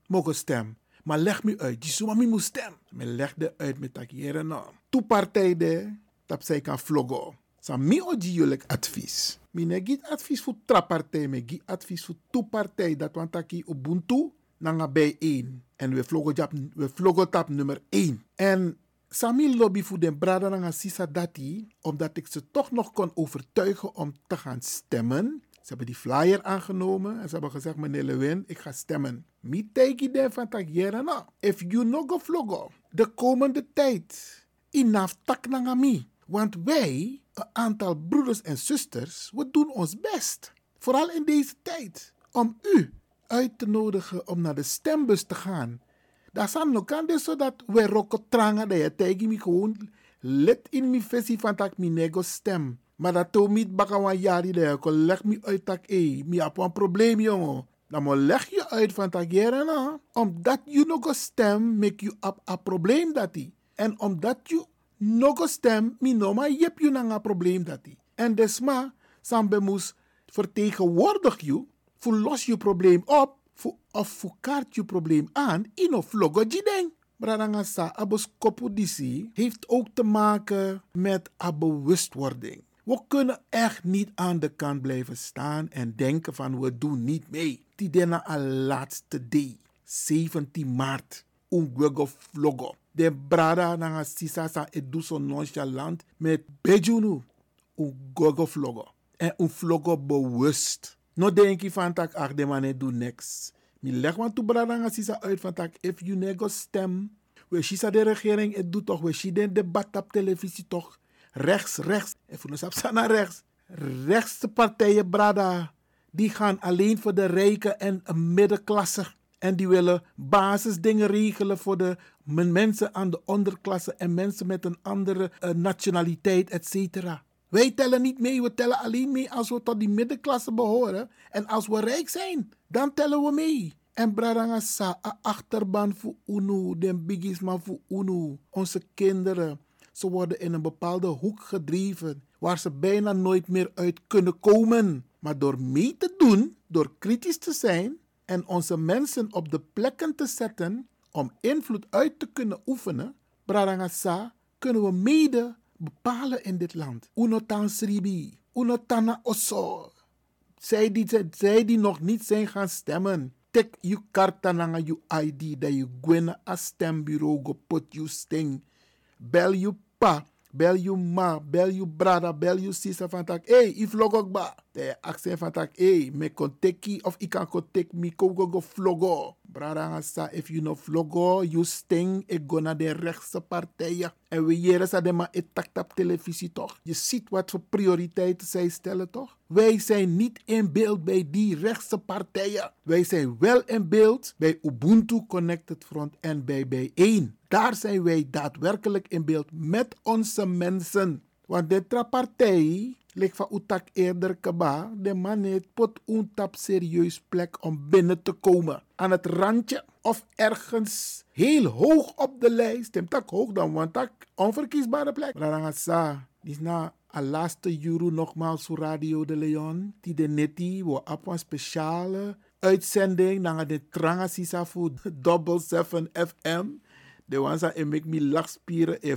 mogen stem. Maar leg me uit, die zomaar moet stem. Me legde uit met hier nou. Toe partij de, dat zij kan vloggen. Sa mi oji jullie advies. Mi ne advies voor trapartij, me git advies voor toe partij. Dat want Ubuntu, nanga bij één. En we vloggen tap, we vloggen tap nummer één. En Sami lobby voor de brada nanga sisa dati, omdat ik ze toch nog kon overtuigen om te gaan stemmen. Ze hebben die flyer aangenomen en ze hebben gezegd, meneer Lewin, ik ga stemmen. Mi teki de van na. If you no go vloggen, de komende tijd, inaf tak nanga mi. Want wij, een aantal broeders en zusters, we doen ons best. Vooral in deze tijd. Om u uit te nodigen om naar de stembus te gaan. Dat zijn nog kan zodat we rokken trangen dat je tegen me gewoon let in mijn visie van dat mijn nego stem. Maar dat to niet bakken van jari je leg me uit dat eh, mi heb een probleem jongen. Dan moet leg je uit van dat jaren na. Omdat je nog stem, make you up een probleem dat die. En omdat je nog stem, mi no maar je je een probleem dat die. En desma, sambe moest vertegenwoordig je, voor los je probleem op, voor, of voor kaart je probleem aan, in of vloggo jideng. Bradangasa, abos kopudisi heeft ook te maken met a bewustwording. We kunnen echt niet aan de kant blijven staan en denken van we doen niet mee. Die dena al laatste day, 17 maart, ungwego vloggo. De brada nanga sisa sa edu so nonchalant met bejunu, ungwego vloggo. En un vloggo bewust. No denk je van tak ach de man doe niks. Mi leg want tu brada nga sisa uit van tak if you nego stem. We shisa de regering het doet toch. We shi den debat op televisie toch. Rechts, rechts. En voor ons naar rechts. Rechtse partijen brada. Die gaan alleen voor de rijken en middenklasse. En die willen basisdingen regelen voor de men- mensen aan de onderklasse en mensen met een andere eh, nationaliteit, et cetera. Wij tellen niet mee, we tellen alleen mee als we tot die middenklasse behoren. En als we rijk zijn, dan tellen we mee. En Bradangasa, a achterban voor UNU, den bigisman voor UNU. Onze kinderen, ze worden in een bepaalde hoek gedreven waar ze bijna nooit meer uit kunnen komen. Maar door mee te doen, door kritisch te zijn en onze mensen op de plekken te zetten om invloed uit te kunnen oefenen, Bradangasa, kunnen we mede bepalen in dit land. Unotan Sribi, Unotana. Zij die, zij die nog niet zijn gaan stemmen. Tek je karta je ID dat je gwena a stembureau put you sting. Bel je pa, bel je ma, bel je brada, bel je sisa van tak. Hey, if logok ba. De accent van tak. Hey, me kon teki of ik kan kon tek mi ko go go vlogo. Brada nga sa, if you no vlogo, you sting, ik go naar de rechtse partijen. En we jeren sa de ma etakt op televisie toch. Je ziet wat voor prioriteiten zij stellen toch. Wij zijn niet in beeld bij die rechtse partijen. Wij zijn wel in beeld bij Ubuntu Connected Front en bij B1. Daar zijn wij daadwerkelijk in beeld met onze mensen. Want de partij, lijkt van Utak eerder kaba, de man heeft pot untap serieus plek om binnen te komen. Aan het randje of ergens heel hoog op de lijst. Hem tak hoog dan, want tak onverkiesbare plek. Rarangasa, die is na a laatste juru nogmaals voor Radio de Leon. Die de neti, wo op een speciale uitzending naar de Trangasisa voor Double 7 FM. De wansa en make me lachspieren e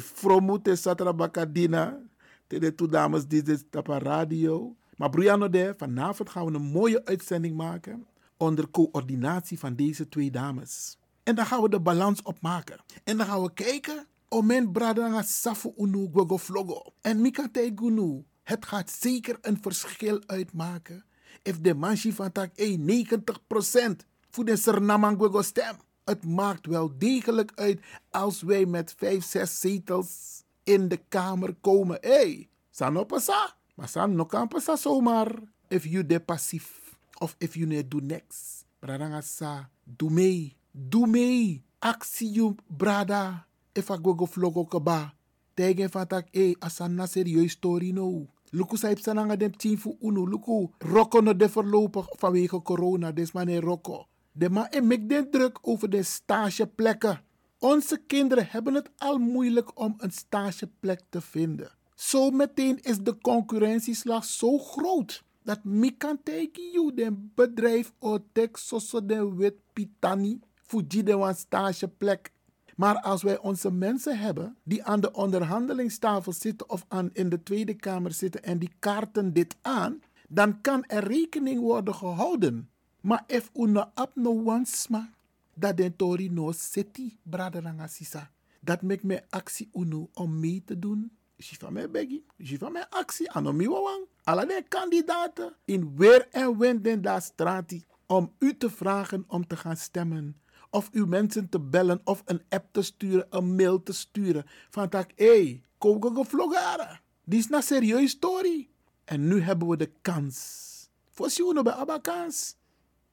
te satra bakadina. Te de two dames dit op radio. Maar Brianna de, vanavond gaan we een mooie uitzending maken. Onder coördinatie van deze twee dames. En dan gaan we de balans opmaken. En dan gaan we kijken. om men bradanga safu unu gogo vlogo. En mika gunu. Het gaat zeker een verschil uitmaken. If de manchi van tak eh, 90% voor de Sernamang gogo stem. Het maakt wel degelijk uit als wij met 5, 6 zetels in de Kamer komen. Hé, hey, san pasa. Maar san no kan pasa zomaar. If you de passief. Of if you ne do niks. Bradanga sa. Doe mee. Doe mee. Actie brada. If I go go kaba. Tegen van tak, hé, hey, asan na serieus story no. Luku saip sananga dem team fu unu. Luku rokko no de verlopen vanwege corona. Des maar rokko. De ma en mek den druk over de stageplekken. Onze kinderen hebben het al moeilijk om een stageplek te vinden. Zo meteen is de concurrentieslag zo groot dat kan tegen you den bedrijf otek soso den wit pitani fuji de stageplek. Maar als wij onze mensen hebben die aan de onderhandelingstafel zitten of aan in de Tweede Kamer zitten en die kaarten dit aan, dan kan er rekening worden gehouden. Maar if una ap no wansma, dat den tori no city, braderanga sisa. Dat make me actie unu om mee te doen. Van mij begi, van mij actie, anomi wawang. Alle de kandidaten in weer en wind in dat strati om u te vragen om te gaan stemmen. Of uw mensen te bellen of een app te sturen, een mail te sturen. Van tak, hé, hey, kogo gevlogara. Die is een serieus story. En nu hebben we de kans. Voor Sjoeno bij Abba kans.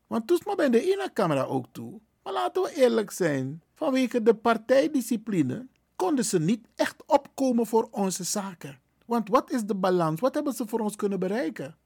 Want toen maar bij de ene camera ook toe. Maar laten we eerlijk zijn. Vanwege de partijdiscipline konden ze niet echt opkomen voor onze zaken. Want wat is de balans? Wat hebben ze voor ons kunnen bereiken?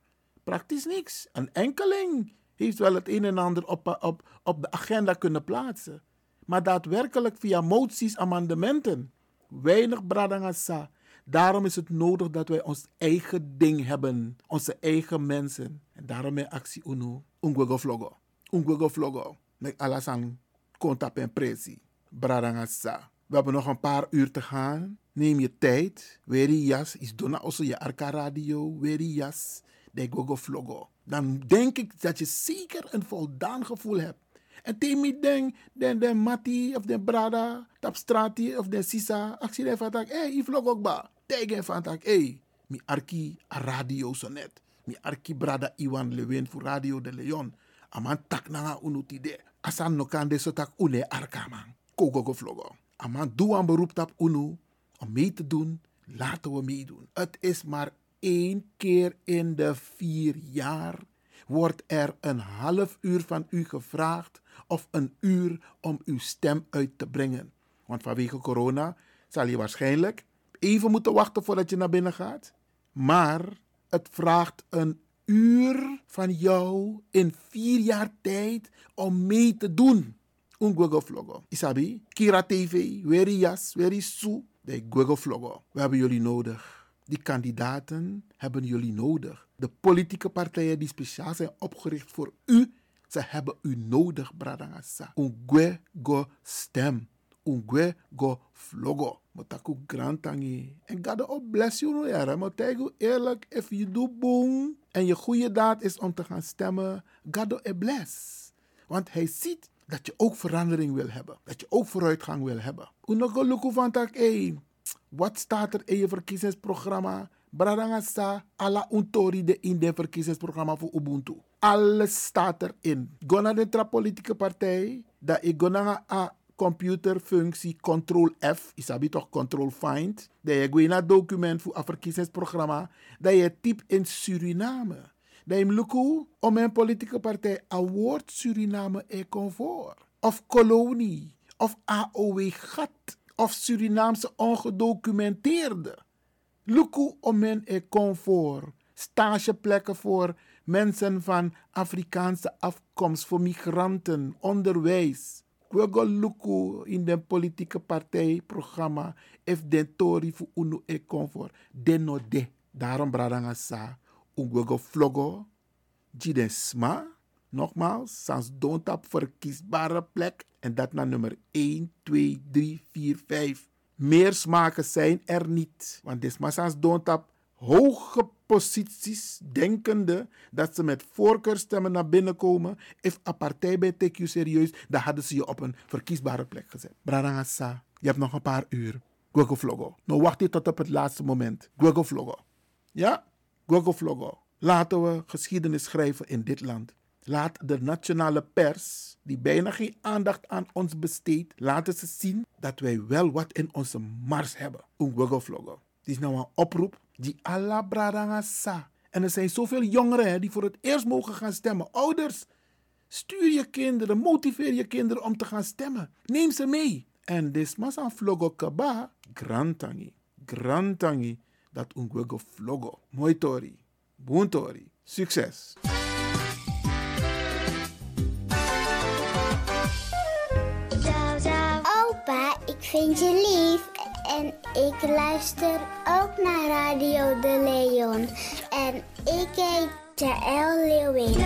Praktisch niks. Een enkeling heeft wel het een en ander op, op, op de agenda kunnen plaatsen. Maar daadwerkelijk via moties, amendementen. Weinig bradangasa. Daarom is het nodig dat wij ons eigen ding hebben. Onze eigen mensen. En daarom mijn actie UNO. Ungwego vlogo. Ungwego vlogo. Met alasan kontap en presi. Bradangasa. We hebben nog een paar uur te gaan. Neem je tijd. Weri jas. Is dona also je arka radio. Weri jas. De gogo vlogo. Dan denk ik dat je zeker een voldaan gevoel hebt. En temi denk, den den mati of den brada, tap strati of den sisa, actie van tak, hey, i vlog ook ba. Tegen van tak, hey, mi arki radio so net. Mi arki brada Iwan Lewin voor Radio de Leon. Aman tak nanga unuti de. Asan no kan de so tak une arka man. Kogo go vlogo. Aman doe aan beroep tap unu om mee te doen. Laten we meedoen. Het is maar één keer in de vier jaar wordt er een half uur van u gevraagd of een uur om uw stem uit te brengen. Want vanwege corona zal je waarschijnlijk even moeten wachten voordat je naar binnen gaat. Maar het vraagt een uur van jou in vier jaar tijd om mee te doen. Gwego vlogo. Isabi, Kira TV, Weri Jas, Su, de gwego vlogo. We hebben jullie nodig. Die kandidaten hebben jullie nodig. De politieke partijen die speciaal zijn opgericht voor u, ze hebben u nodig, Bradangasa. Ungwe go stem. Ungwe go vlogo. Motaku grantangi. En God op bless you no. Maar tegen eerlijk, if you do boom en je goede daad is om te gaan stemmen, God e bless. Want hij ziet dat je ook verandering wil hebben. Dat je ook vooruitgang wil hebben. Unogo luku van tak, hey, wat staat er in je verkiezingsprogramma? Bradangasa, alla untori de in de verkiezingsprogramma voor Ubuntu. Alles staat erin. Go naar de politieke partij, dat ik go naar een computerfunctie Control F, isabi toch Control Find, dat je go naar document voor een verkiezingsprogramma, dat je typ in Suriname. Dat je luku om een politieke partij award Suriname e comfort. Of kolonie, of AOW gat of Surinaamse ongedocumenteerde. Luku om men e comfort. Stageplekken voor mensen van Afrikaanse afkomst, voor migranten, onderwijs. Kwego luku in de politieke partijprogramma if den tori voor unu e comfort. Den no de. Daarom bradanga sa. Ungwego vlogo. Jiden sma. Nogmaals, sans doontap verkiesbare plek. En dat naar nummer 1, 2, 3, 4, 5. Meer smaken zijn er niet. Want is sans doontap hoge posities, denkende dat ze met voorkeurstemmen naar binnen komen. If een partij bij TQ serieus, dan hadden ze je op een verkiesbare plek gezet. Brarangasa, je hebt nog een paar uur. Gwego vlogo. Nou wacht je tot op het laatste moment. Gwego vlogo. Ja? Gwego vlogo. Laten we geschiedenis schrijven in dit land. Laat de nationale pers, die bijna geen aandacht aan ons besteedt, laten ze zien dat wij wel wat in onze mars hebben. Ungwego vlogo. Die is nou een oproep die sa. En er zijn zoveel jongeren die voor het eerst mogen gaan stemmen. Ouders, stuur je kinderen, motiveer je kinderen om te gaan stemmen. Neem ze mee. En dit mas aan vlogo kaba, grantangi, grantangi. dat ungwego vlogo. Mooi tori. Boon tori. Succes! Opa, ik vind je lief. En ik luister ook naar Radio De Leon. En ik heet Jaël Leeuwin.